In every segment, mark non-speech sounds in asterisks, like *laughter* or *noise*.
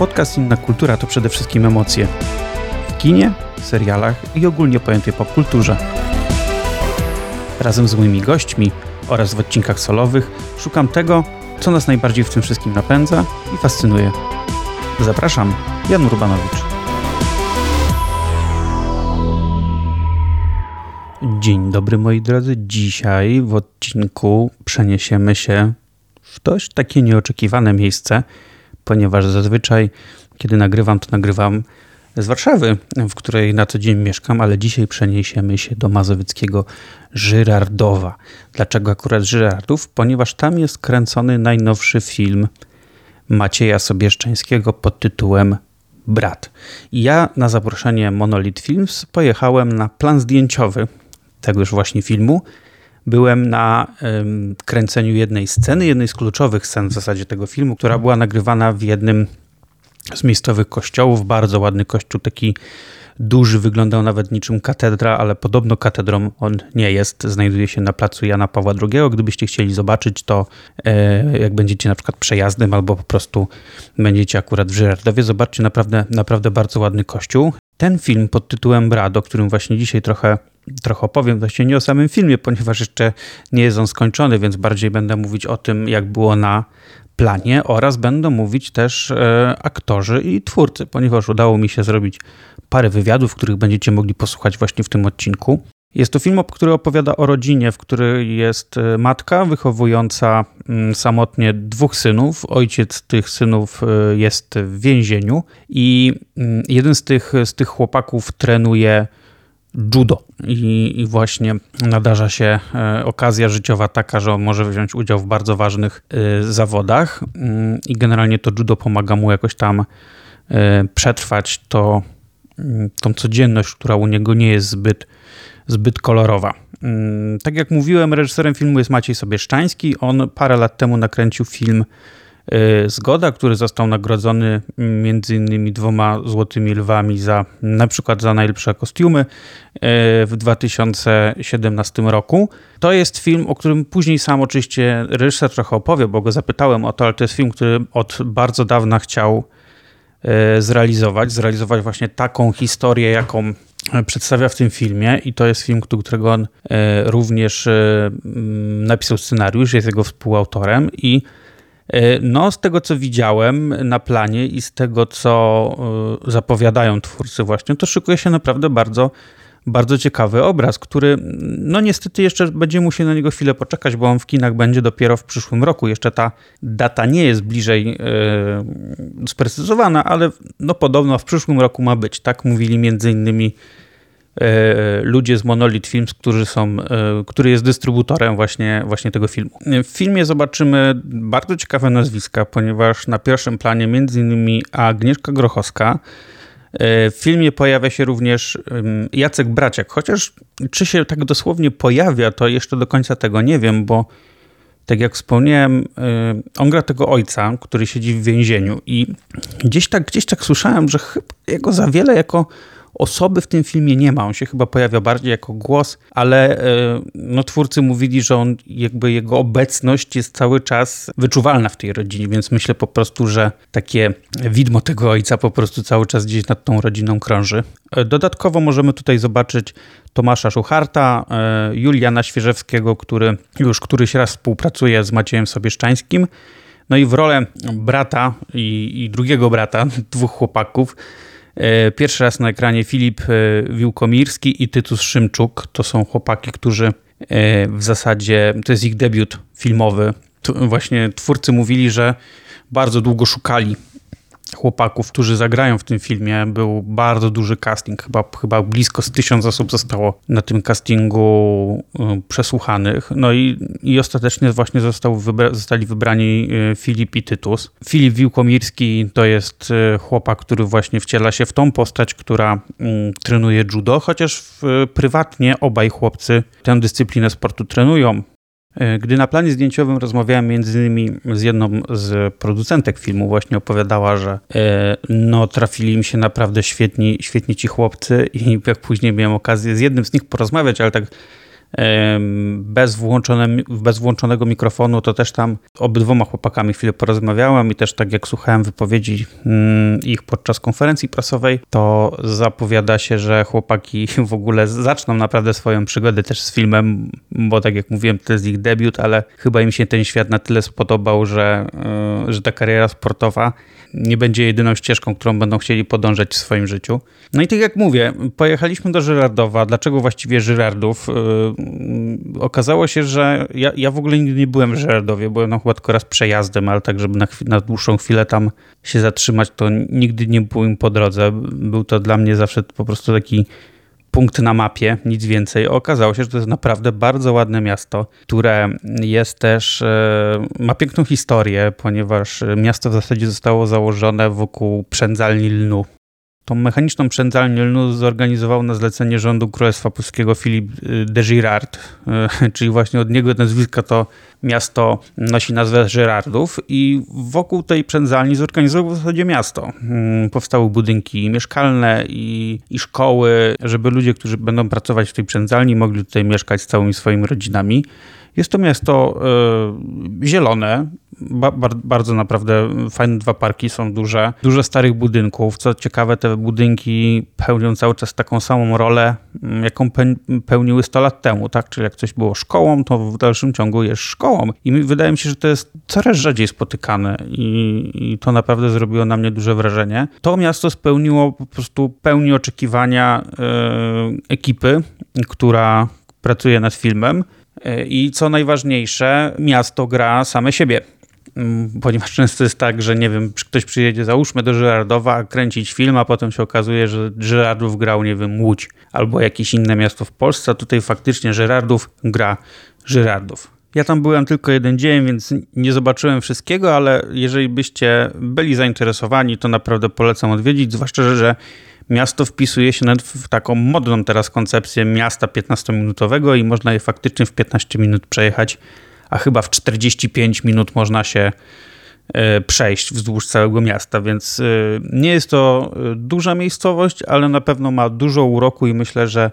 Podcast Inna Kultura to przede wszystkim emocje. W kinie, serialach i ogólnie pojętej popkulturze. Razem z moimi gośćmi oraz w odcinkach solowych szukam tego, co nas najbardziej w tym wszystkim napędza i fascynuje. Zapraszam, Jan Urbanowicz. Dzień dobry moi drodzy. Dzisiaj w odcinku przeniesiemy się w dość takie nieoczekiwane miejsce, ponieważ zazwyczaj kiedy nagrywam, to nagrywam z Warszawy, w której na co dzień mieszkam, ale dzisiaj przeniesiemy się do mazowieckiego Żyrardowa. Dlaczego akurat Żyrardów? Ponieważ tam jest kręcony najnowszy film Macieja Sobieszczańskiego pod tytułem Brat. Ja na zaproszenie Monolith Films pojechałem na plan zdjęciowy tegoż właśnie filmu. Byłem na um, kręceniu jednej sceny, jednej z kluczowych scen w zasadzie tego filmu, która była nagrywana w jednym z miejscowych kościołów. Bardzo ładny kościół, taki duży, wyglądał nawet niczym katedra, ale podobno katedrą on nie jest. Znajduje się na placu Jana Pawła II. Gdybyście chcieli zobaczyć to, e, jak będziecie na przykład przejazdem albo po prostu będziecie akurat w Żyrardowie, zobaczcie naprawdę, naprawdę bardzo ładny kościół. Ten film pod tytułem Brad, o którym właśnie dzisiaj trochę, trochę opowiem, właściwie nie o samym filmie, ponieważ jeszcze nie jest on skończony, więc bardziej będę mówić o tym, jak było na planie oraz będą mówić też e, aktorzy i twórcy, ponieważ udało mi się zrobić parę wywiadów, których będziecie mogli posłuchać właśnie w tym odcinku. Jest to film, który opowiada o rodzinie, w której jest e, matka wychowująca mm, samotnie dwóch synów. Ojciec tych synów e, jest w więzieniu i mm, jeden z tych, z tych chłopaków trenuje judo. I, I, właśnie nadarza się e, okazja życiowa taka, że on może wziąć udział w bardzo ważnych zawodach mm, i generalnie to judo pomaga mu jakoś tam przetrwać to, tą codzienność, która u niego nie jest zbyt zbyt kolorowa. Mm, tak jak mówiłem, reżyserem filmu jest Maciej Sobieszczański. On parę lat temu nakręcił film Zgoda, który został nagrodzony między innymi dwoma złotymi lwami za na przykład za najlepsze kostiumy y, w 2017 roku. To jest film, o którym później sam oczywiście reżyser trochę opowie, bo go zapytałem o to, ale to jest film, który od bardzo dawna chciał y, zrealizować, zrealizować właśnie taką historię, jaką przedstawia w tym filmie i to jest film, którego on e, również e, napisał scenariusz, jest jego współautorem i e, no, z tego co widziałem na planie i z tego co zapowiadają twórcy właśnie, to szykuje się naprawdę bardzo bardzo ciekawy obraz, który no niestety jeszcze będzie musiał na niego chwilę poczekać, bo on w kinach będzie dopiero w przyszłym roku. Jeszcze ta data nie jest bliżej yy, sprecyzowana, ale no podobno w przyszłym roku ma być. Tak mówili między innymi e, ludzie z Monolith Films, którzy są, e, który jest dystrybutorem właśnie, właśnie tego filmu. W filmie zobaczymy bardzo ciekawe nazwiska, ponieważ na pierwszym planie między innymi Agnieszka Grochowska, w filmie pojawia się również Jacek Braciak, chociaż czy się tak dosłownie pojawia, to jeszcze do końca tego nie wiem, bo tak jak wspomniałem, on gra tego ojca, który siedzi w więzieniu i gdzieś tak, gdzieś tak słyszałem, że chyba jego za wiele jako osoby w tym filmie nie ma. On się chyba pojawia bardziej jako głos, ale e, no, twórcy mówili, że on jakby jego obecność jest cały czas wyczuwalna w tej rodzinie, więc myślę po prostu, że takie widmo tego ojca po prostu cały czas gdzieś nad tą rodziną krąży. E, dodatkowo możemy tutaj zobaczyć Tomasza Szucharta, e, Juliana Świeżewskiego, który już któryś raz współpracuje z Maciejem Sobieszczańskim. No i w rolę brata i, i drugiego brata, *laughs* dwóch chłopaków, pierwszy raz na ekranie Filip e, Wiłkomirski i Tytus Szymczuk. To są chłopaki, którzy e, w zasadzie, to jest ich debiut filmowy. Właśnie twórcy mówili, że bardzo długo szukali chłopaków, którzy zagrają w tym filmie. Był bardzo duży casting, chyba, chyba blisko z tysiąc osób zostało na tym castingu y, przesłuchanych. No i, i ostatecznie właśnie został wybra zostali wybrani y, Filip i Tytus. Filip Wiłkomirski to jest y, chłopak, który właśnie wciela się w tą postać, która mm, trenuje judo, chociaż prywatnie obaj chłopcy tę dyscyplinę sportu trenują. E, gdy na planie zdjęciowym rozmawiałem między innymi z jedną z producentek filmu, właśnie opowiadała, że e, no, trafili im się naprawdę świetni, świetni ci chłopcy i *laughs* jak później miałem okazję z jednym z nich porozmawiać, ale tak bez, bez włączonego mikrofonu, to też tam obydwoma chłopakami chwilę porozmawiałem i też tak jak słuchałem wypowiedzi mm, ich podczas konferencji prasowej, to zapowiada się, że chłopaki *laughs* w ogóle zaczną naprawdę swoją przygodę też z filmem, bo tak jak mówiłem, to jest ich debiut, ale chyba im się ten świat na tyle spodobał, że, e, że ta kariera sportowa nie będzie jedyną ścieżką, którą będą chcieli podążać w swoim życiu. No i tak jak mówię, pojechaliśmy do Żyrardowa. Dlaczego właściwie Żyrardów? Yy, okazało się, że ja, ja w ogóle nigdy nie byłem w Żyrardowie, byłem no chyba tylko raz przejazdem, ale tak, żeby na, na dłuższą chwilę tam się zatrzymać, to nigdy nie byłem po drodze. Był to dla mnie zawsze po prostu taki punkt na mapie, nic więcej. Okazało się, że to jest naprawdę bardzo ładne miasto, które jest też, e, ma piękną historię, ponieważ miasto w zasadzie zostało założone wokół przędzalni lnu. Tą mechaniczną przędzalnię lnu zorganizował na zlecenie rządu Królestwa Polskiego Filip y, de Girard, y, *laughs* czyli właśnie od niego nazwiska to miasto nosi nazwę Girardów i wokół tej przędzalni zorganizował w zasadzie miasto. Mm, powstały budynki mieszkalne i, i szkoły, żeby ludzie, którzy będą pracować w tej przędzalni mogli tutaj mieszkać z całymi swoimi rodzinami. Jest to miasto y, zielone, ba, bardzo naprawdę fajne dwa parki, są duże, dużo starych budynków. Co ciekawe, te budynki pełnią cały czas taką samą rolę, mm, jaką pełniły 100 lat temu, tak? Czyli jak coś było szkołą, to w dalszym ciągu jest szkołą. I wydaje mi się, że to jest coraz rzadziej spotykane i, i to naprawdę zrobiło na mnie duże wrażenie. To miasto spełniło po prostu pełni oczekiwania yy, ekipy, która pracuje nad filmem. E, I co najważniejsze, miasto gra same siebie. Mm, ponieważ często jest tak, że nie wiem, ktoś przyjedzie, załóżmy do Żyrardowa, kręcić film, a potem się okazuje, że Żyrardów grał, nie wiem, Łódź albo jakieś inne miasto w Polsce, a tutaj faktycznie Żyrardów gra Żyrardów. Ja tam byłem tylko jeden dzień, więc nie zobaczyłem wszystkiego, ale jeżeli byście byli zainteresowani, to naprawdę polecam odwiedzić, zwłaszcza, że miasto wpisuje się w taką modną teraz koncepcję miasta 15-minutowego i można je faktycznie w 15 minut przejechać a chyba w 45 minut można się e, przejść wzdłuż całego miasta, więc e, nie jest to e, duża miejscowość, ale na pewno ma dużo uroku i myślę, że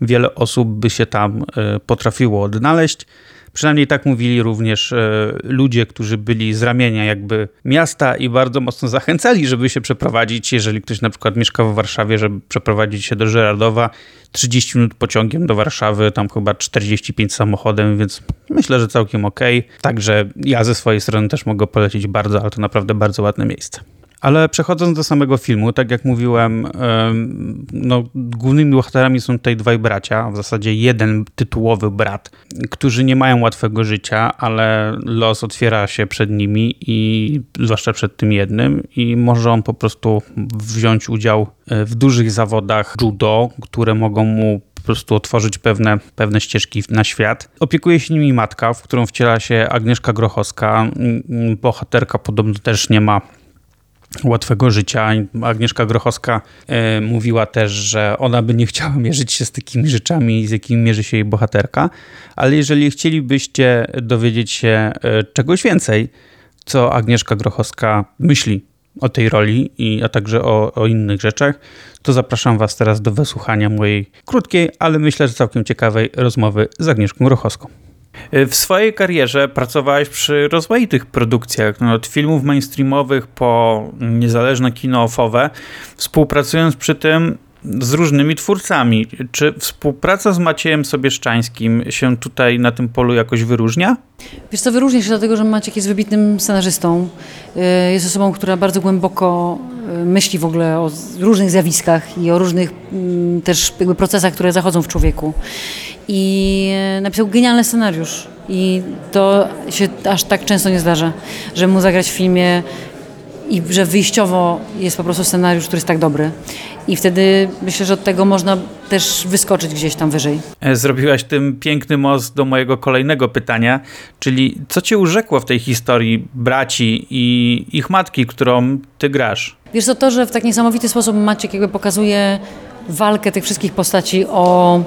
wiele osób by się tam potrafiło odnaleźć. Przynajmniej tak mówili również e, ludzie, którzy byli z ramienia jakby miasta i bardzo mocno zachęcali, żeby się przeprowadzić, jeżeli ktoś na przykład mieszka w Warszawie, żeby przeprowadzić się do Żeradowa, 30 minut pociągiem do Warszawy, tam chyba 45 samochodem, więc myślę, że całkiem ok. Także ja ze swojej strony też mogę polecić bardzo, ale to naprawdę bardzo ładne miejsce. Ale przechodząc do samego filmu, tak jak mówiłem, no, głównymi bohaterami są tutaj dwaj bracia, w zasadzie jeden tytułowy brat, którzy nie mają łatwego życia, ale los otwiera się przed nimi i zwłaszcza przed tym jednym i może on po prostu wziąć udział e, w dużych zawodach judo, które mogą mu po prostu otworzyć pewne, pewne ścieżki na świat. Opiekuje się nimi matka, w którą wciela się Agnieszka Grochowska. Bohaterka podobno też nie ma łatwego życia. Agnieszka Grochowska e, mówiła też, że ona by nie chciała *laughs* mierzyć się z takimi rzeczami, z jakimi mierzy się jej bohaterka, ale jeżeli chcielibyście dowiedzieć się e, czegoś więcej, co Agnieszka Grochowska myśli o tej roli, i, a także o, o innych rzeczach, to zapraszam Was teraz do wysłuchania mojej krótkiej, ale myślę, że całkiem ciekawej rozmowy z Agnieszką Grochowską. W swojej karierze pracowałeś przy rozmaitych produkcjach, no, od filmów mainstreamowych po niezależne kino ofowe, współpracując przy tym z różnymi twórcami. Czy współpraca z Maciejem Sobieszczańskim się tutaj na tym polu jakoś wyróżnia? Wiesz co, wyróżnia się dlatego, że Maciek jest wybitnym scenarzystą. Y, jest osobą, która bardzo głęboko y, myśli w ogóle o różnych zjawiskach i o różnych mm, też jakby procesach, które zachodzą w człowieku i napisał genialny scenariusz. I to się aż tak często nie zdarza, że mu zagrać w filmie i że wyjściowo jest po prostu scenariusz, który jest tak dobry. I wtedy myślę, że od tego można też wyskoczyć gdzieś tam wyżej. E, zrobiłaś tym piękny most do mojego kolejnego pytania, czyli co cię urzekło w tej historii braci i ich matki, którą ty grasz? Wiesz co, to, że w tak niesamowity sposób Maciek jakby pokazuje walkę tych wszystkich postaci o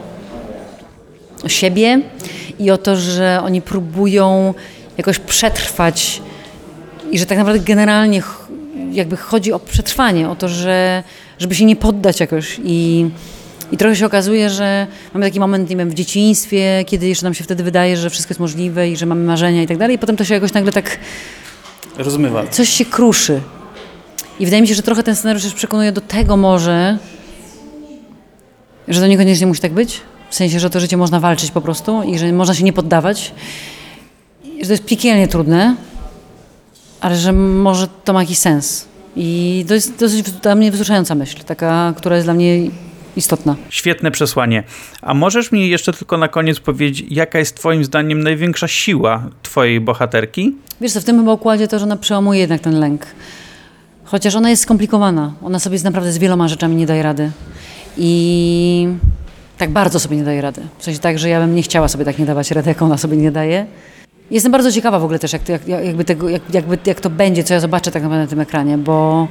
o siebie i o to, że oni próbują jakoś przetrwać i że tak naprawdę generalnie jakby chodzi o przetrwanie, o to, że żeby się nie poddać jakoś i I trochę się okazuje, że mamy taki moment, nie wiem, w dzieciństwie, kiedy jeszcze nam się wtedy wydaje, że wszystko jest możliwe i że mamy marzenia i tak dalej, i potem to się jakoś nagle tak Rozmywa. coś się kruszy. I wydaje mi się, że trochę ten scenariusz też przekonuje do tego może, że to niekoniecznie musi tak być. W sensie, że to życie można walczyć po prostu i że można się nie poddawać. I że to jest piekielnie trudne, ale że może to ma jakiś sens. I to jest dosyć dla mnie wzruszająca myśl, taka, która jest dla mnie istotna. Świetne przesłanie. A możesz mi jeszcze tylko na koniec powiedzieć, jaka jest twoim zdaniem największa siła twojej bohaterki? Wiesz co, w tym chyba układzie to, że ona przełamuje jednak ten lęk. Chociaż ona jest skomplikowana. Ona sobie z naprawdę z wieloma rzeczami nie daje rady. I tak bardzo sobie nie daje rady. W sensie tak, że ja bym nie chciała sobie tak nie dawać rady, jak ona sobie nie daje. Jestem bardzo ciekawa w ogóle też, jak, jak, jakby tego, jak, jakby, jak to będzie, co ja zobaczę tak naprawdę na tym ekranie, bo,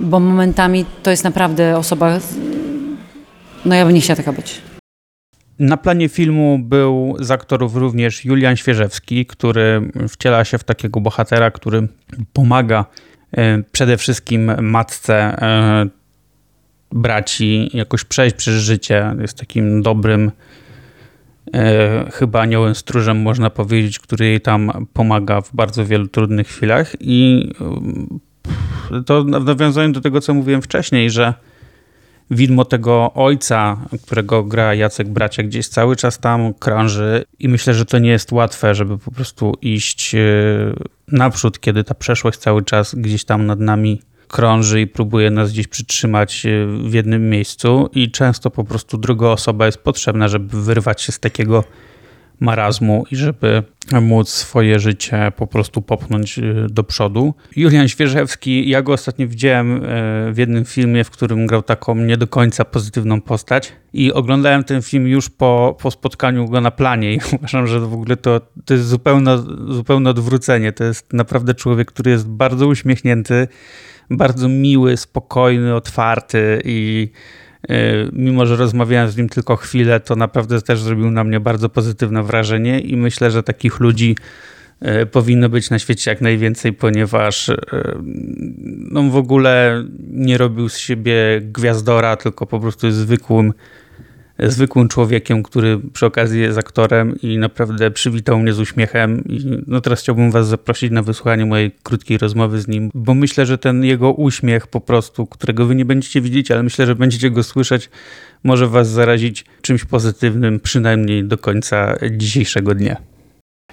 bo momentami to jest naprawdę osoba... No ja bym nie chciała taka być. Na planie filmu był z aktorów również Julian Świeżewski, który wciela się w takiego bohatera, który pomaga e, przede wszystkim matce e, braci jakoś przejść przez życie. Jest takim dobrym, e, chyba aniołem stróżem, można powiedzieć, który jej tam pomaga w bardzo wielu trudnych chwilach. I e, to nawiązując do tego, co mówiłem wcześniej, że widmo tego ojca, którego gra Jacek Bracia, gdzieś cały czas tam krąży i myślę, że to nie jest łatwe, żeby po prostu iść e, naprzód, kiedy ta przeszłość cały czas gdzieś tam nad nami krąży i próbuje nas gdzieś przytrzymać e, w jednym miejscu i często po prostu druga osoba jest potrzebna, żeby wyrwać się z takiego marazmu i żeby móc swoje życie po prostu popchnąć y, do przodu. Julian Świeżewski, ja go ostatnio widziałem y, w jednym filmie, w którym grał taką nie do końca pozytywną postać i oglądałem ten film już po, po spotkaniu go na planie i *laughs* uważam, że w ogóle to, to jest zupełne, zupełne odwrócenie. To jest naprawdę człowiek, który jest bardzo uśmiechnięty, bardzo miły, spokojny, otwarty i y, mimo, że rozmawiałem z nim tylko chwilę, to naprawdę też zrobił na mnie bardzo pozytywne wrażenie i myślę, że takich ludzi y, powinno być na świecie jak najwięcej, ponieważ y, no w ogóle nie robił z siebie gwiazdora, tylko po prostu zwykłym zwykłym człowiekiem, który przy okazji jest aktorem i naprawdę przywitał mnie z uśmiechem. I no teraz chciałbym Was zaprosić na wysłuchanie mojej krótkiej rozmowy z nim, bo myślę, że ten jego uśmiech po prostu, którego Wy nie będziecie widzieć, ale myślę, że będziecie go słyszeć, może Was zarazić czymś pozytywnym, przynajmniej do końca dzisiejszego dnia.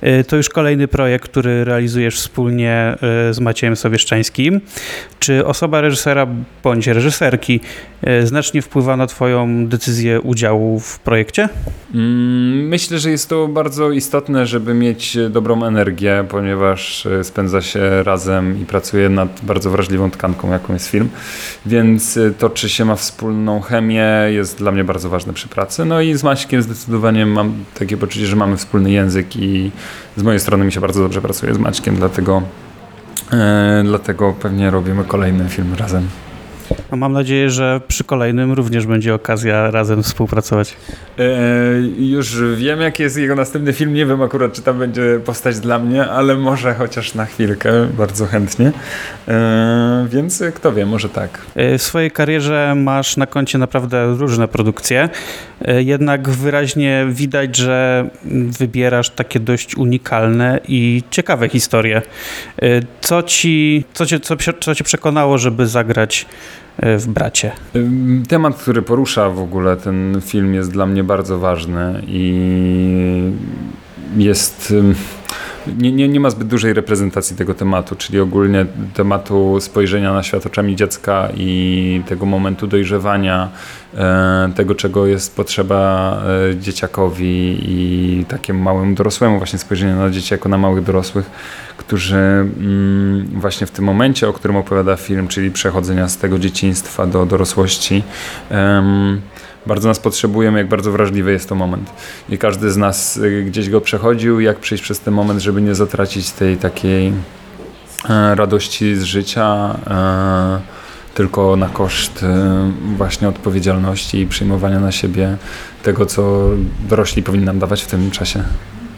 Y, To już kolejny projekt, który realizujesz wspólnie y, z Maciejem Sowieszczańskim. Czy osoba reżysera bądź reżyserki y, znacznie wpływa na Twoją decyzję udziału w projekcie? Mm, Myślę, że jest to bardzo istotne, żeby mieć dobrą energię, ponieważ spędza się razem i pracuje nad bardzo wrażliwą tkanką, jaką jest film. Więc to, czy się ma wspólną chemię, jest dla mnie bardzo ważne przy pracy. No i z Maćkiem zdecydowanie mam takie poczucie, że mamy wspólny język i z mojej strony mi się bardzo dobrze pracuje z Maćkiem, dlatego, e, dlatego pewnie robimy kolejny film razem. No mam nadzieję, że przy kolejnym również będzie okazja razem współpracować. E, już wiem, jaki jest jego następny film. Nie wiem akurat, czy tam będzie postać dla mnie, ale może chociaż na chwilkę, bardzo chętnie. E, więc kto wie, może tak. Y, W swojej karierze masz na koncie naprawdę różne produkcje, jednak wyraźnie widać, że wybierasz takie dość unikalne i ciekawe historie. Co ci, co cię, co, co cię przekonało, żeby zagrać w bracie? Temat, który porusza w ogóle ten film jest dla mnie bardzo ważny i jest. Nie, nie, nie ma zbyt dużej reprezentacji tego tematu, czyli ogólnie tematu spojrzenia na świat oczami dziecka i tego momentu dojrzewania, e, tego czego jest potrzeba e, dzieciakowi i takiemu małemu dorosłemu, właśnie spojrzenia na dzieci jako na małych dorosłych, którzy mm, właśnie w tym momencie, o którym opowiada film, czyli przechodzenia z tego dzieciństwa do dorosłości, bardzo nas potrzebujemy, jak bardzo wrażliwy jest to moment. I każdy z nas y, gdzieś go przechodził, jak przejść przez ten moment, żeby nie zatracić tej takiej e, radości z życia, e, tylko na koszt e, właśnie odpowiedzialności i przyjmowania na siebie tego, co dorośli powinni nam dawać w tym czasie.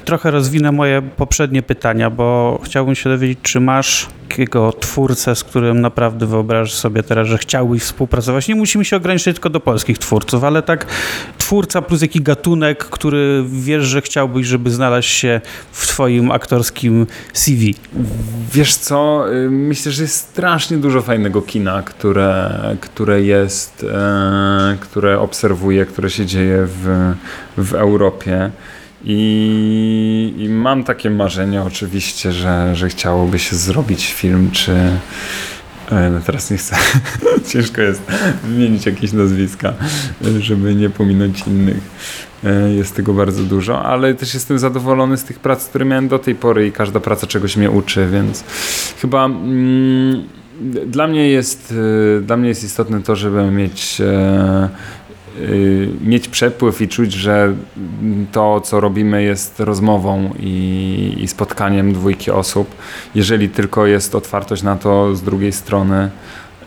Trochę rozwinę moje poprzednie pytania, bo chciałbym się dowiedzieć, czy masz takiego twórcę, z którym naprawdę wyobrażasz sobie teraz, że chciałbyś współpracować. Nie musimy się ograniczyć tylko do polskich twórców, ale tak twórca plus jakiś gatunek, który wiesz, że chciałbyś, żeby znalazł się w twoim aktorskim CV. Wiesz co, y, myślę, że jest strasznie dużo fajnego kina, które, które jest, e, które obserwuję, które się dzieje w, w Europie. I, I mam takie marzenie oczywiście, że, że chciałoby się zrobić film, czy e, no teraz nie chcę, *laughs* ciężko jest wymienić jakieś nazwiska, żeby nie pominąć innych. E, Jest tego bardzo dużo, ale też jestem zadowolony z tych prac, które miałem do tej pory i każda praca czegoś mnie uczy, więc chyba mm, dla mnie jest e, dla mnie jest istotne to, żeby mieć mieć przepływ i czuć, że to, co robimy, jest rozmową i, i spotkaniem dwójki osób. Jeżeli tylko jest otwartość na to z drugiej strony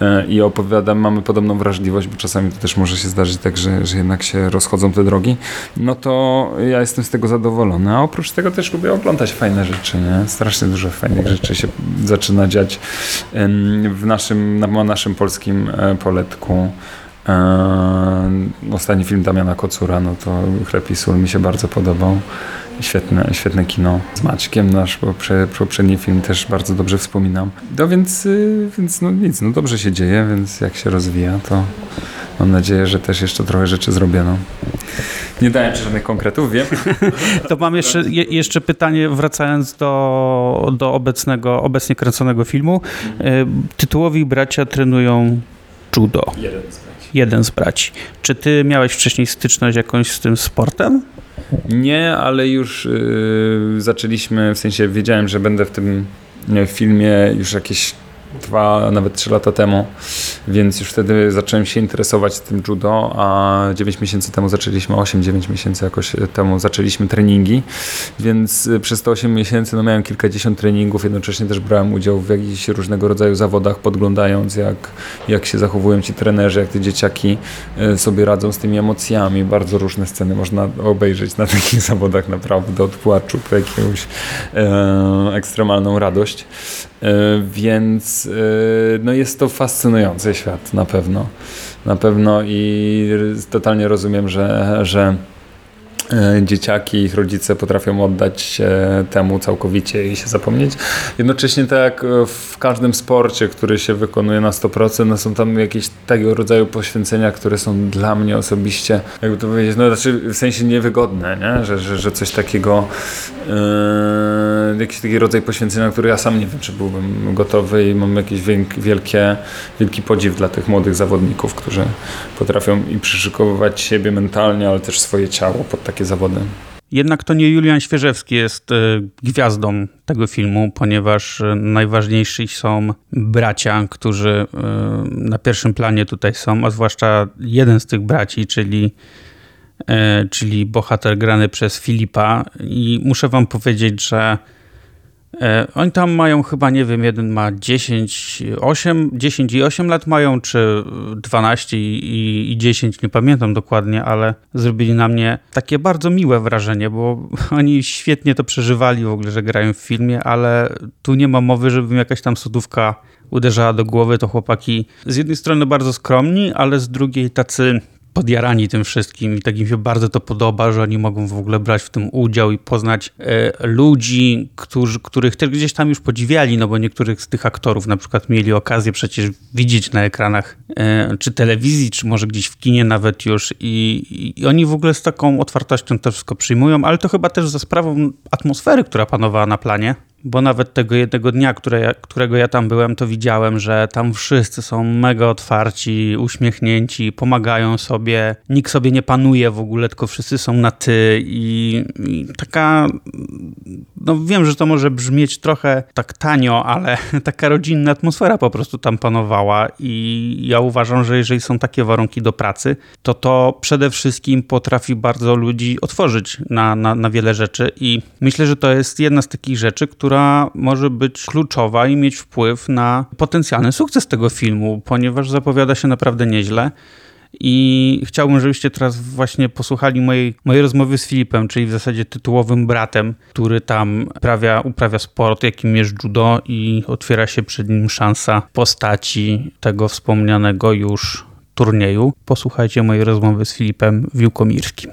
e, i opowiadam, mamy podobną wrażliwość, bo czasami to też może się zdarzyć tak, że, że jednak się rozchodzą te drogi, no to ja jestem z tego zadowolony. A oprócz tego też lubię oglądać fajne rzeczy, nie? Strasznie dużo fajnych rzeczy się zaczyna dziać w naszym, na naszym polskim e, poletku. Eee, Ostatni film Damiana Kocura, no to Chleb i Sól mi się bardzo podobał. Świetne, świetne kino z Maćkiem, nasz poprze, poprzedni film też bardzo dobrze wspominam. No więc, y, więc no nic, no dobrze się dzieje, więc jak się rozwija, to mam nadzieję, że też jeszcze trochę rzeczy zrobię. No. Nie dałem ci żadnych konkretów, wiem. To mam jeszcze, je, jeszcze pytanie, wracając do, do obecnego, obecnie kręconego filmu. E, Tytułowi bracia trenują judo. Jeden z Jeden z braci. Czy ty miałeś wcześniej styczność jakąś z tym sportem? Nie, ale już y, zaczęliśmy, w sensie wiedziałem, że będę w tym filmie już jakieś dwa, nawet trzy lata temu, więc już wtedy zacząłem się interesować tym judo, a 9 miesięcy temu zaczęliśmy, 8-9 miesięcy jakoś temu zaczęliśmy treningi, więc y, przez te 8 miesięcy no, miałem kilkadziesiąt treningów, jednocześnie też brałem udział w jakichś różnego rodzaju zawodach, podglądając jak, jak się zachowują ci trenerzy, jak te dzieciaki y, sobie radzą z tymi emocjami. Bardzo różne sceny można obejrzeć na *laughs* takich zawodach naprawdę, od płaczu po jakąś e, ekstremalną radość. E, Więc e, no jest to fascynujący świat na pewno. Na pewno i totalnie rozumiem, że, że dzieciaki, ich rodzice potrafią oddać się temu całkowicie i się zapomnieć. Jednocześnie tak jak e, w każdym sporcie, który się wykonuje na 100%, no są tam jakieś tego rodzaju poświęcenia, które są dla mnie osobiście, jakby to powiedzieć, no znaczy w sensie niewygodne, nie? Że, że, że coś takiego, e, jakiś taki rodzaj poświęcenia, który ja sam nie wiem, czy byłbym gotowy i mam jakiś wielk- wielkie, wielki podziw dla tych młodych zawodników, którzy potrafią i przyszykowywać siebie mentalnie, ale też swoje ciało pod takie zawody. Jednak to nie Julian Świeżewski jest e, gwiazdą tego filmu, ponieważ e, najważniejsi są bracia, którzy e, na pierwszym planie tutaj są, a zwłaszcza jeden z tych braci, czyli, czyli bohater grany przez Filipa. I muszę wam powiedzieć, że oni tam mają chyba, nie wiem, jeden ma 10, 8, 10 i 8 lat mają, czy 12 i, i 10, nie pamiętam dokładnie, ale zrobili na mnie takie bardzo miłe wrażenie, bo *laughs* oni świetnie to przeżywali w ogóle, że grają w filmie, ale tu nie ma mowy, żeby jakaś tam sodówka uderzała do głowy. To chłopaki z jednej strony bardzo skromni, ale z drugiej tacy podjarani tym wszystkim i tak im się bardzo to podoba, że oni mogą w ogóle brać w tym udział i poznać e, ludzi, którzy, których też gdzieś tam już podziwiali, no bo niektórych z tych aktorów na przykład mieli okazję przecież widzieć na ekranach e, czy telewizji, czy może gdzieś w kinie nawet już i, i oni w ogóle z taką otwartością to wszystko przyjmują, ale to chyba też za sprawą atmosfery, która panowała na planie. Bo nawet tego jednego dnia, które którego ja tam byłem, to widziałem, że tam wszyscy są mega otwarci, uśmiechnięci, pomagają sobie, nikt sobie nie panuje w ogóle, tylko wszyscy są na ty i, i taka, no wiem, że to może brzmieć trochę tak tanio, ale *laughs* taka rodzinna atmosfera po prostu tam panowała i ja uważam, że jeżeli są takie warunki do pracy, to to przede wszystkim potrafi bardzo ludzi otworzyć na, na, na wiele rzeczy i myślę, że to jest jedna z takich rzeczy, która może być kluczowa i mieć wpływ na potencjalny sukces tego filmu, ponieważ zapowiada się naprawdę nieźle. I chciałbym, żebyście teraz właśnie posłuchali mojej, mojej rozmowy z Filipem, czyli w zasadzie tytułowym bratem, który tam uprawia, uprawia sport, jakim jest judo i otwiera się przed nim szansa postaci tego wspomnianego już turnieju. Posłuchajcie mojej rozmowy z Filipem Wiłkomirskim.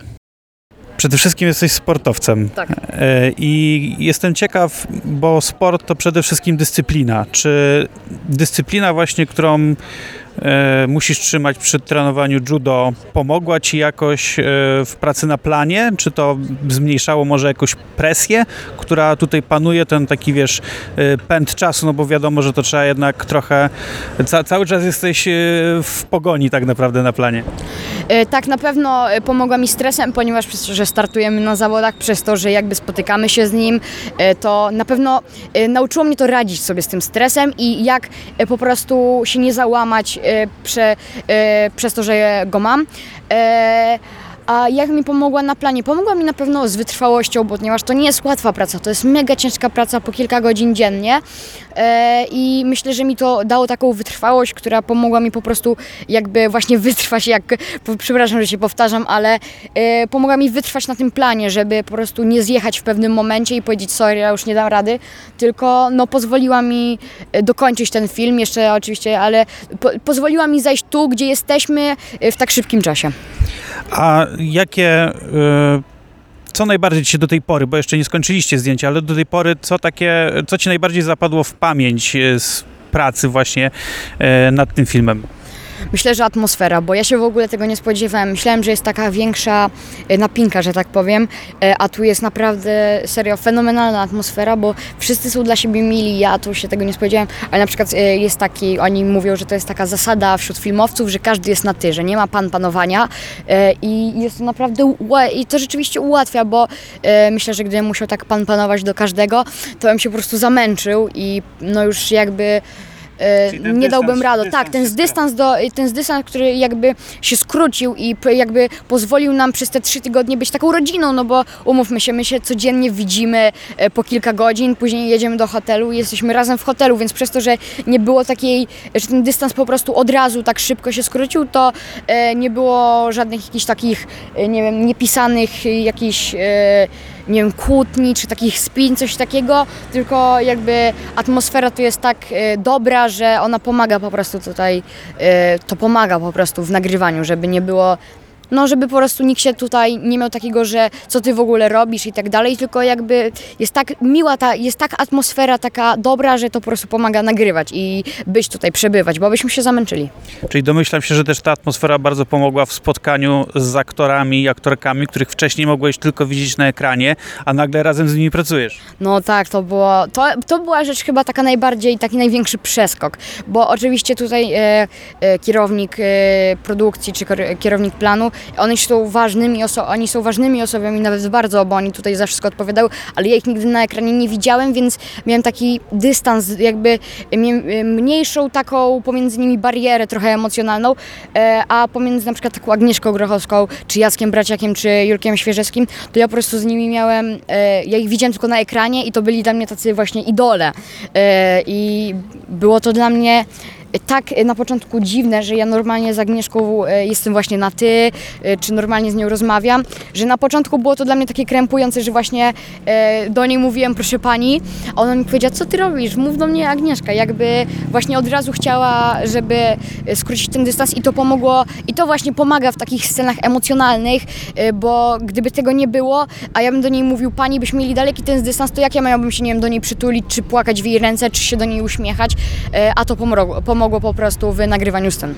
Przede wszystkim jesteś sportowcem. Tak. E, I jestem ciekaw, bo sport to przede wszystkim dyscyplina. Czy dyscyplina właśnie, którą musisz trzymać przy trenowaniu judo, pomogła ci jakoś e, w pracy na planie? Czy to zmniejszało może jakąś presję, która tutaj panuje, ten taki wiesz, e, pęd czasu, no bo wiadomo, że to trzeba jednak trochę, ca, cały czas jesteś e, w pogoni tak naprawdę na planie. E, Tak, na pewno e, pomogła mi stresem, ponieważ przez to, że startujemy na zawodach, przez to, że jakby spotykamy się z nim, e, to na pewno e, nauczyło mnie to radzić sobie z tym stresem i jak e, po prostu się nie załamać e, prze, e, przez to, że go mam. A jak mi pomogła na planie? Pomogła mi na pewno z wytrwałością, ponieważ to nie jest łatwa praca, to jest mega ciężka praca po kilka godzin dziennie E, i myślę, że mi to dało taką wytrwałość, która pomogła mi po prostu jakby właśnie wytrwać, jak, przepraszam, że się powtarzam, ale e, pomogła mi wytrwać na tym planie, żeby po prostu nie zjechać w pewnym momencie i powiedzieć sorry, ja już nie dam rady, tylko no pozwoliła mi e, dokończyć ten film jeszcze oczywiście, ale po, pozwoliła mi zajść tu, gdzie jesteśmy w tak szybkim czasie. A jakie. y, Co najbardziej ci się do tej pory, bo jeszcze nie skończyliście zdjęcia, ale do tej pory, co takie, co ci najbardziej zapadło w pamięć y, z pracy właśnie y, nad tym filmem? Myślę, że atmosfera, bo ja się w ogóle tego nie spodziewałem. Myślałem, że jest taka większa e, napinka, że tak powiem, e, a tu jest naprawdę serio fenomenalna atmosfera, bo wszyscy są dla siebie mili, ja tu się tego nie spodziewałem, ale na przykład e, jest taki, oni mówią, że to jest taka zasada wśród filmowców, że każdy jest na ty, że nie ma pan panowania i jest to naprawdę, i to rzeczywiście ułatwia, bo myślę, że gdybym musiał tak pan panować do każdego, to bym się po prostu zamęczył i no już jakby e, ten nie dystans- dałbym rady. dystans Tak, ten jest dystans, do, ten dystans, który jakby się skrócił i p- jakby pozwolił nam przez te trzy tygodnie być taką rodziną, no bo umówmy się, my się codziennie widzimy e, po kilka godzin, później jedziemy do hotelu i jesteśmy razem w hotelu, więc przez to, że nie było takiej, że ten dystans po prostu od razu tak szybko się skrócił, to e, nie było żadnych jakichś takich, e, nie wiem, niepisanych e, jakichś e, nie wiem, kłótni czy takich spin, coś takiego, tylko jakby atmosfera tu jest tak e, dobra, że ona pomaga po prostu tutaj, e, to pomaga po prostu w nagrywaniu, żeby nie było, no żeby po prostu nikt się tutaj nie miał takiego, że co ty w ogóle robisz i tak dalej, tylko jakby jest tak miła ta, jest tak atmosfera taka dobra, że to po prostu pomaga nagrywać i być tutaj, przebywać, bo byśmy się zamęczyli. Czyli domyślam się, że też ta atmosfera bardzo pomogła w spotkaniu z aktorami i aktorkami, których wcześniej mogłeś tylko widzieć na ekranie, a nagle razem z nimi pracujesz. No tak, to było, to, to była rzecz chyba taka najbardziej, taki największy przeskok, bo oczywiście tutaj e, e, kierownik e, produkcji czy kierownik planu, oni są ważnymi, oso- oni są ważnymi osobami nawet bardzo, bo oni tutaj za wszystko odpowiadały, ale ja ich nigdy na ekranie nie widziałem, więc miałem taki dystans, jakby e, mniejszą taką pomiędzy nimi barierę trochę emocjonalną, e, a pomiędzy na przykład taką Agnieszką Grochowską, czy Jackiem Braciakiem, czy Jurkiem Świeżewskim, to ja po prostu z nimi miałem, e, ja ich widziałem tylko na ekranie i to byli dla mnie tacy właśnie idole. E, I było to dla mnie tak na początku dziwne, że ja normalnie z Agnieszką e, jestem właśnie na ty, e, czy normalnie z nią rozmawiam, że na początku było to dla mnie takie krępujące, że właśnie e, do niej mówiłem, proszę pani, a ona mi powiedziała, co ty robisz? Mów do mnie Agnieszka, jakby właśnie od razu chciała, żeby skrócić ten dystans i to pomogło, i to właśnie pomaga w takich scenach emocjonalnych, bo gdyby tego nie było, a ja bym do niej mówił, pani, byśmy mieli daleki ten dystans, to jak ja miałbym się, nie wiem, do niej przytulić, czy płakać w jej ręce, czy się do niej uśmiechać, a to pomogło, pomogło po prostu w nagrywaniu scen.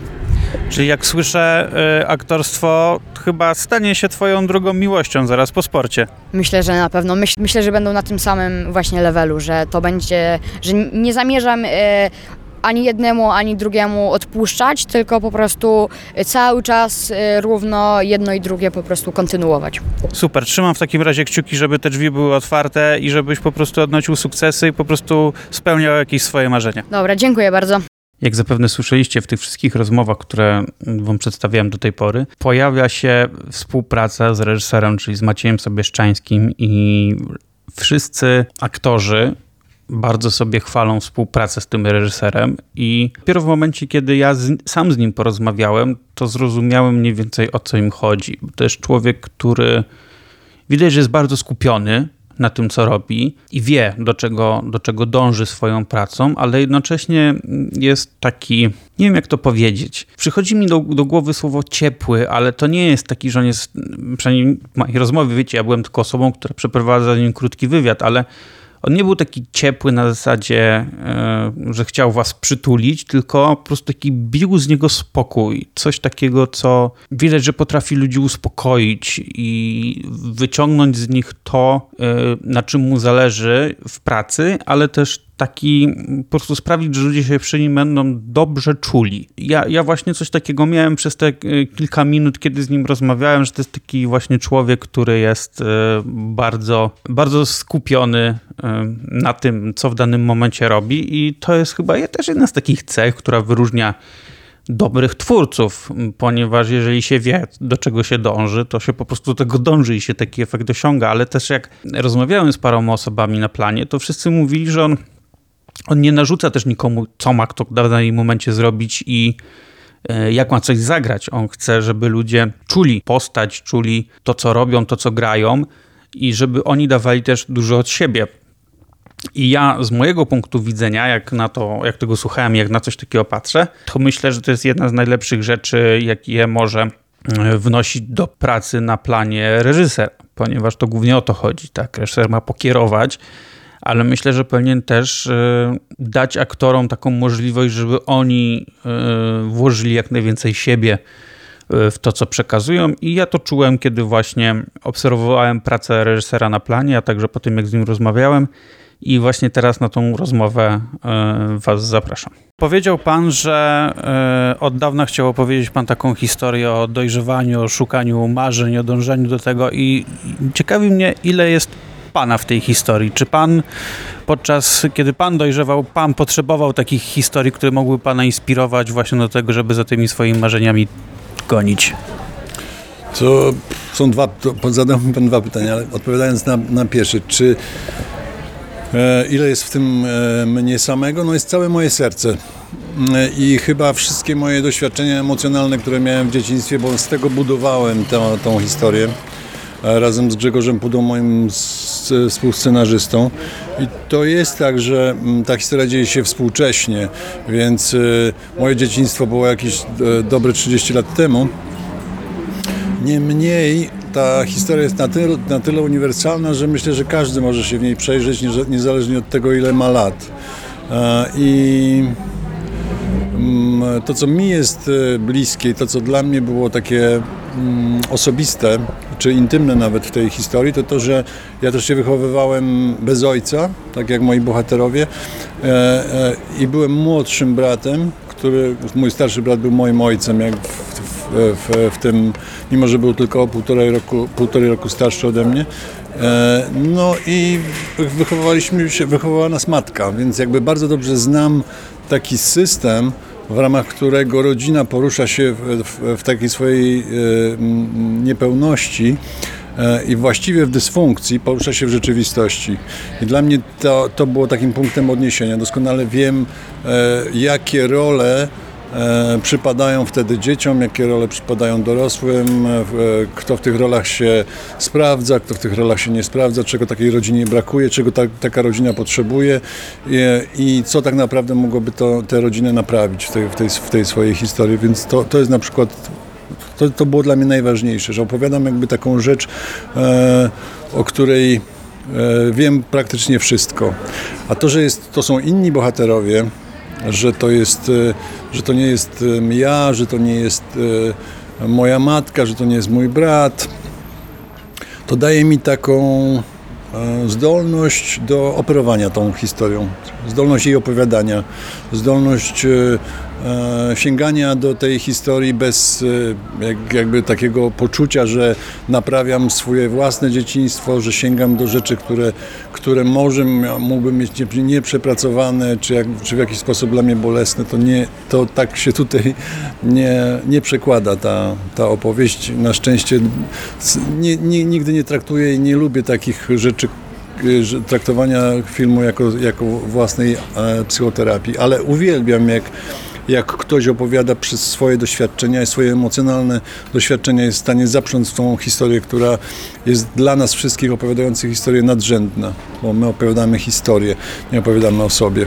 Czyli jak słyszę, y, aktorstwo chyba stanie się twoją drugą miłością zaraz po sporcie. Myślę, że na pewno. Myśl, myślę, że będą na tym samym właśnie levelu, że to będzie, że nie zamierzam e, ani jednemu, ani drugiemu odpuszczać, tylko po prostu cały czas e, równo jedno i drugie po prostu kontynuować. Super, trzymam w takim razie kciuki, żeby te drzwi były otwarte i żebyś po prostu odnosił sukcesy i po prostu spełniał jakieś swoje marzenia. Dobra, dziękuję bardzo. Jak zapewne słyszeliście w tych wszystkich rozmowach, które wam przedstawiałem do tej pory, pojawia się współpraca z reżyserem, czyli z Maciejem Sobieszczańskim i wszyscy aktorzy bardzo sobie chwalą współpracę z tym reżyserem i dopiero w momencie, kiedy ja z, sam z nim porozmawiałem, to zrozumiałem mniej więcej o co im chodzi. To jest człowiek, który widać, że jest bardzo skupiony na tym, co robi i wie, do czego, do czego dąży swoją pracą, ale jednocześnie jest taki, nie wiem jak to powiedzieć. Przychodzi mi do, do głowy słowo ciepły, ale to nie jest taki, że on jest, przynajmniej mojej rozmowie, wiecie, ja byłem tylko osobą, która przeprowadza z nim krótki wywiad, ale on nie był taki ciepły na zasadzie, e, że chciał was przytulić, tylko po prostu taki bił z niego spokój. Coś takiego, co widać, że potrafi ludzi uspokoić i wyciągnąć z nich to, e, na czym mu zależy w pracy, ale też taki po prostu sprawić, że ludzie się przy nim będą dobrze czuli. Ja, ja właśnie coś takiego miałem przez te e, kilka minut, kiedy z nim rozmawiałem, że to jest taki właśnie człowiek, który jest e, bardzo, bardzo skupiony e, na tym, co w danym momencie robi i to jest chyba też jedna z takich cech, która wyróżnia dobrych twórców, ponieważ jeżeli się wie, do czego się dąży, to się po prostu do tego dąży i się taki efekt osiąga, ale też jak rozmawiałem z paroma osobami na planie, to wszyscy mówili, że on on nie narzuca też nikomu, co ma kto w danym momencie zrobić i e, jak ma coś zagrać. On chce, żeby ludzie czuli postać, czuli to, co robią, to, co grają i żeby oni dawali też dużo od siebie. I ja z mojego punktu widzenia, jak na to, jak tego słuchałem, jak na coś takiego patrzę, to myślę, że to jest jedna z najlepszych rzeczy, jakie może e, wnosić do pracy na planie reżyser, ponieważ to głównie o to chodzi. Tak? Reżyser ma pokierować, ale myślę, że powinien też e, dać aktorom taką możliwość, żeby oni e, włożyli jak najwięcej siebie e, w to, co przekazują. I ja to czułem, kiedy właśnie obserwowałem pracę reżysera na planie, a także po tym, jak z nim rozmawiałem. I właśnie teraz na tą rozmowę Was zapraszam. Powiedział Pan, że od dawna chciał opowiedzieć Pan taką historię o dojrzewaniu, o szukaniu marzeń, o dążeniu do tego. I ciekawi mnie, ile jest Pana w tej historii? Czy Pan podczas, kiedy Pan dojrzewał, Pan potrzebował takich historii, które mogły Pana inspirować właśnie do tego, żeby za tymi swoimi marzeniami gonić? To są dwa, to zadał Pan dwa pytania, ale odpowiadając na, na pierwsze, czy e, ile jest w tym e, mnie samego? No jest całe moje serce. E, I chyba wszystkie moje doświadczenia emocjonalne, które miałem w dzieciństwie, bo z tego budowałem to, tą historię razem z Grzegorzem Pudą, moim współscenarzystą. I to jest tak, że mm, ta historia dzieje się współcześnie, więc y, moje dzieciństwo było jakieś e, dobre 30 lat temu. Niemniej ta historia jest na tyle, na tyle uniwersalna, że myślę, że każdy może się w niej przejrzeć, niezależnie od tego, ile ma lat. I mm, to, co mi jest e, bliskie, to, co dla mnie było takie mm, osobiste, czy intymne nawet w tej historii, to to, że ja też się wychowywałem bez ojca, tak jak moi bohaterowie e, e, i byłem młodszym bratem, który, mój starszy brat był moim ojcem, jak w, w, w, w tym, mimo że był tylko o półtorej roku, półtorej roku starszy ode mnie. E, no i wychowywaliśmy się, wychowała nas matka, więc jakby bardzo dobrze znam taki system, w ramach którego rodzina porusza się w, w, w takiej swojej e, niepełności e, i właściwie w dysfunkcji porusza się w rzeczywistości. I dla mnie to, to było takim punktem odniesienia. Doskonale wiem, e, jakie role przypadają wtedy dzieciom, jakie role przypadają dorosłym, e, kto w tych rolach się sprawdza, kto w tych rolach się nie sprawdza, czego takiej rodzinie brakuje, czego ta, taka rodzina potrzebuje i, i, co tak naprawdę mogłoby to, tę rodzinę naprawić w tej, w tej, w tej swojej historii. Więc to, to jest na przykład to, to było dla mnie najważniejsze, że opowiadam jakby taką rzecz, e, o której e, wiem praktycznie wszystko. A to, że jest, to są inni bohaterowie, że to, jest, e, że to nie jest ja, że to nie jest e, moja matka, że to nie jest mój brat. To daje mi taką e, zdolność do operowania tą historią, zdolność jej opowiadania, zdolność sięgania do tej historii bez jakby takiego poczucia, że naprawiam swoje własne dzieciństwo, że sięgam do rzeczy, które, które może mógłbym mieć nieprzepracowane, czy, jak, czy w jakiś sposób dla mnie bolesne, to, nie, to tak się tutaj nie, nie przekłada ta, ta opowieść. Na szczęście nie, nie, nigdy nie traktuję i nie lubię takich rzeczy, y, traktowania filmu jako, jako własnej e, psychoterapii, ale uwielbiam jak jak ktoś opowiada przez swoje doświadczenia i swoje emocjonalne doświadczenia jest w stanie zaprząc tą historię, która jest dla nas wszystkich opowiadających historię nadrzędna, bo my opowiadamy historię, nie opowiadamy o sobie.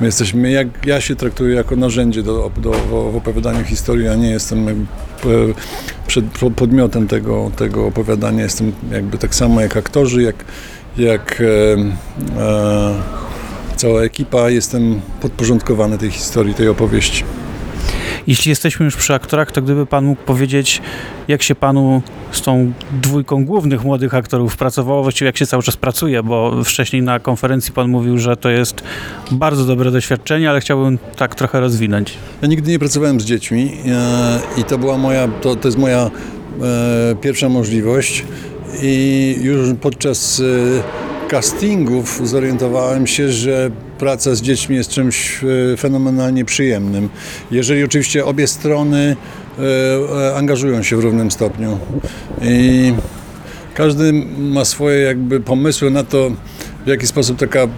My jesteśmy, jak ja się traktuję jako narzędzie do, do, w opowiadaniu historii, a nie jestem e, przed podmiotem tego, tego opowiadania. Jestem jakby tak samo jak aktorzy, jak, jak e, e, cała ekipa, jestem podporządkowany tej historii, tej opowieści. Jeśli jesteśmy już przy aktorach, to gdyby pan mógł powiedzieć, jak się panu z tą dwójką głównych młodych aktorów pracowało, właściwie jak się cały czas pracuje, bo wcześniej na konferencji pan mówił, że to jest bardzo dobre doświadczenie, ale chciałbym tak trochę rozwinąć. Ja nigdy nie pracowałem z dziećmi e, i to była moja, to, to jest moja e, pierwsza możliwość i już podczas e, castingów zorientowałem się, że praca z dziećmi jest czymś e, fenomenalnie przyjemnym. Jeżeli oczywiście obie strony e, e, angażują się w równym stopniu. I każdy ma swoje jakby pomysły na to, w jaki sposób taka,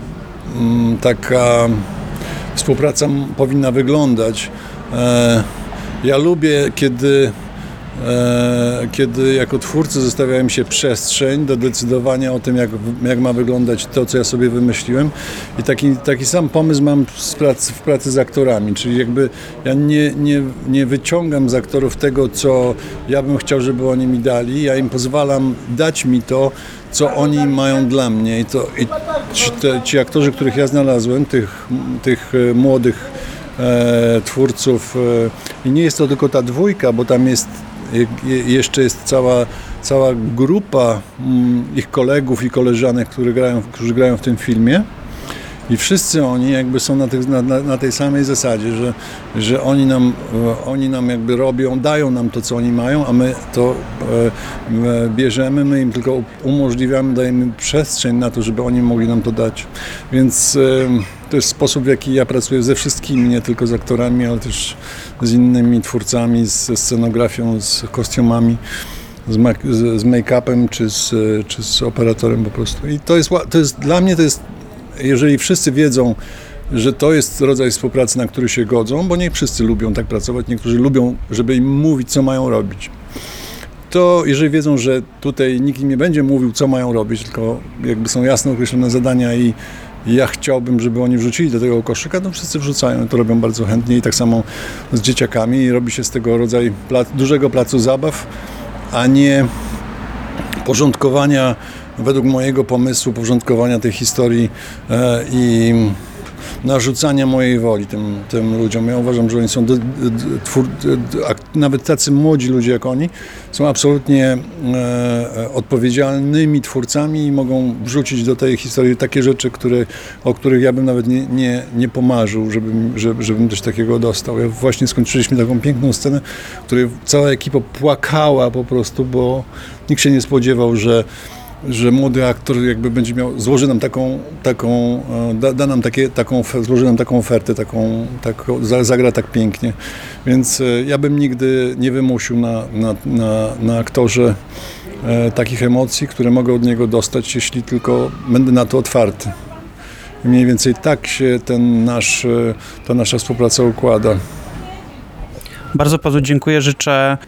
mm, taka współpraca powinna wyglądać. Ja lubię, kiedy kiedy jako twórcy zostawiałem się przestrzeń do decydowania o tym, jak, jak ma wyglądać to, co ja sobie wymyśliłem. I taki, taki sam pomysł mam w pracy, w pracy z aktorami, czyli jakby ja nie, nie, nie wyciągam z aktorów tego, co ja bym chciał, żeby oni mi dali. Ja im pozwalam dać mi to, co oni mają dla mnie. I, to, i ci, te, ci aktorzy, których ja znalazłem, tych, tych e, młodych e, twórców, e, i nie jest to tylko ta dwójka, bo tam jest jeszcze jest cała, cała grupa mm, ich kolegów i koleżanek, którzy grają, którzy grają w tym filmie. I wszyscy oni jakby są na, tych, na, na, tej samej zasadzie, że, że oni, nam, e, oni nam jakby robią, dają nam to, co oni mają, a my to e, bierzemy, my im tylko umożliwiamy, dajemy przestrzeń na to, żeby oni mogli nam to dać. Więc e, to jest sposób, w jaki ja pracuję ze wszystkimi, nie tylko z aktorami, ale też z innymi twórcami, ze scenografią, z kostiumami, z, make-upem czy z, czy z operatorem po prostu. I to jest, to jest dla mnie to jest, jeżeli wszyscy wiedzą, że to jest rodzaj współpracy, na który się godzą, bo nie wszyscy lubią tak pracować, niektórzy lubią, żeby im mówić, co mają robić. To jeżeli wiedzą, że tutaj nikt im nie będzie mówił, co mają robić, tylko jakby są jasno określone zadania i ja chciałbym, żeby oni wrzucili do tego koszyka, to wszyscy wrzucają, to robią bardzo chętnie i tak samo z dzieciakami. I robi się z tego rodzaj plac, dużego placu zabaw, a nie porządkowania, według mojego pomysłu, porządkowania tej historii e, i narzucania mojej woli tym, tym ludziom. Ja uważam, że oni są, twór, nawet tacy młodzi ludzie jak oni, są absolutnie e, odpowiedzialnymi twórcami i mogą wrzucić do tej historii takie rzeczy, które, o których ja bym nawet nie, nie, nie pomarzył, żebym, żeby, żebym coś takiego dostał. Ja właśnie skończyliśmy taką piękną scenę, w której cała ekipa płakała po prostu, bo nikt się nie spodziewał, że że młody aktor jakby będzie miał, złoży nam taką, taką e, da, da nam takie, taką, złoży nam taką ofertę, taką, taką, zagra tak pięknie. Więc e, ja bym nigdy nie wymusił na, na, na, na aktorze e, takich emocji, które mogę od niego dostać, jeśli tylko będę na to otwarty. Mniej więcej tak się ten nasz, ta nasza współpraca układa. Bardzo panu dziękuję. Życzę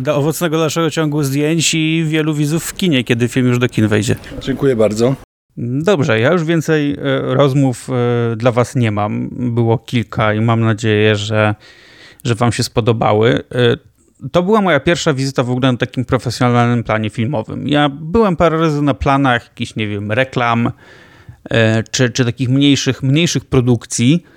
do owocnego dalszego ciągu zdjęć i wielu widzów w kinie, kiedy film już do kin wejdzie. Dziękuję bardzo. Dobrze, ja już więcej e, rozmów e, dla was nie mam. Było kilka i mam nadzieję, że, że wam się spodobały. E, to była moja pierwsza wizyta w ogóle na takim profesjonalnym planie filmowym. Ja byłem parę razy na planach jakichś, nie wiem, reklam, czy, czy takich mniejszych, mniejszych produkcji, E,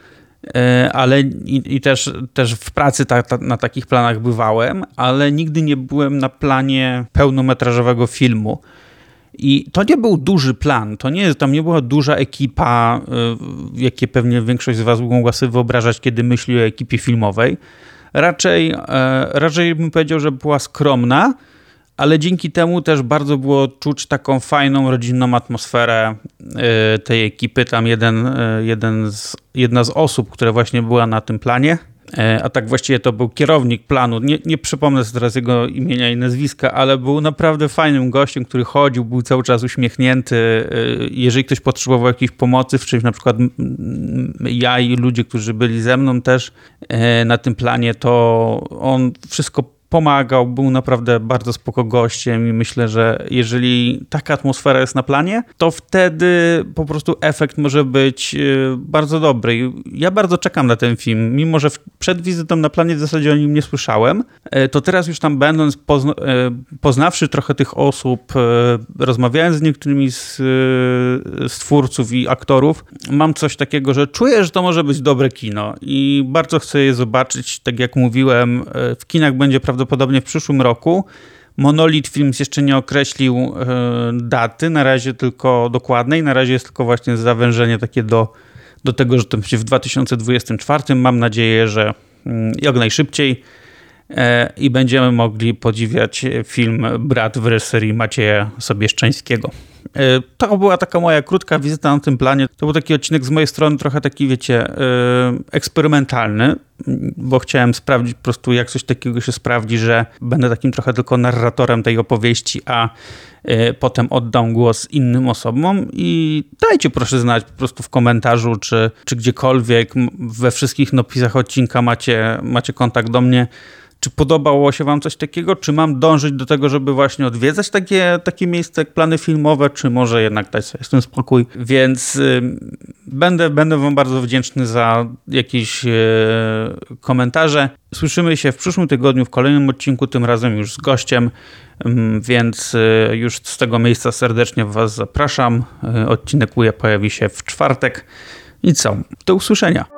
ale i, i, też, też w pracy ta, ta, na takich planach bywałem, ale nigdy nie byłem na planie pełnometrażowego filmu. I to nie był duży plan, to nie, tam nie była duża ekipa, e, jakie pewnie większość z Was mogła sobie wyobrażać, kiedy myśli o ekipie filmowej. Raczej, e, raczej bym powiedział, że była skromna, ale dzięki temu też bardzo było czuć taką fajną, rodzinną atmosferę y, tej ekipy. Tam jeden, y, jeden z, jedna z osób, która właśnie była na tym planie, E, a tak właściwie to był kierownik planu. Nie, nie przypomnę sobie teraz jego imienia i nazwiska, ale był naprawdę fajnym gościem, który chodził, był cały czas uśmiechnięty. Jeżeli ktoś potrzebował jakiejś pomocy w czymś, na przykład ja i ludzie, którzy byli ze mną też na tym planie, to on wszystko pomagał, był naprawdę bardzo spoko gościem i myślę, że jeżeli taka atmosfera jest na planie, to wtedy po prostu efekt może być y, bardzo dobry. Ja bardzo czekam na ten film, mimo że przed wizytą na planie w zasadzie o nim nie słyszałem, y, to teraz już tam będąc, pozna y, poznawszy trochę tych osób, rozmawiając z niektórymi z, z twórców i aktorów, mam coś takiego, że czuję, że to może być dobre kino i bardzo chcę je zobaczyć. Tak jak mówiłem, w kinach będzie prawdopodobnie prawdopodobnie w przyszłym roku. Monolith Films jeszcze nie określił e, daty, na razie tylko dokładnej, na razie jest tylko właśnie zawężenie takie do, do tego, że to będzie w 2024. Mam nadzieję, że mm, jak najszybciej i będziemy mogli podziwiać film Brat w reżyserii Macieja Sobieszczańskiego. E, to była taka moja krótka wizyta na tym planie. To był taki odcinek z mojej strony trochę taki, wiecie, eksperymentalny bo chciałem sprawdzić po prostu, jak coś takiego się sprawdzi, że będę takim trochę tylko narratorem tej opowieści, a potem oddam głos innym osobom i dajcie proszę znać po prostu w komentarzu, czy, czy gdziekolwiek we wszystkich napisach odcinka macie, macie kontakt do mnie, czy podobało się Wam coś takiego? Czy mam dążyć do tego, żeby właśnie odwiedzać takie, takie miejsca jak plany filmowe, czy może jednak dać sobie z tym spokój? Więc y, będę, będę Wam bardzo wdzięczny za jakieś y, komentarze. Słyszymy się w przyszłym tygodniu w kolejnym odcinku, tym razem już z gościem, więc już z tego miejsca serdecznie Was zapraszam. Odcinek UJA pojawi się w czwartek. I co? Do usłyszenia.